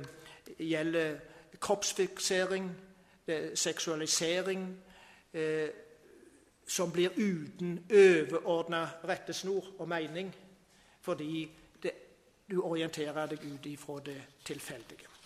Speaker 1: gjelder kroppsfiksering, seksualisering, eh, som blir uten overordna rettesnor og mening fordi det, du orienterer deg ut ifra det tilfeldige.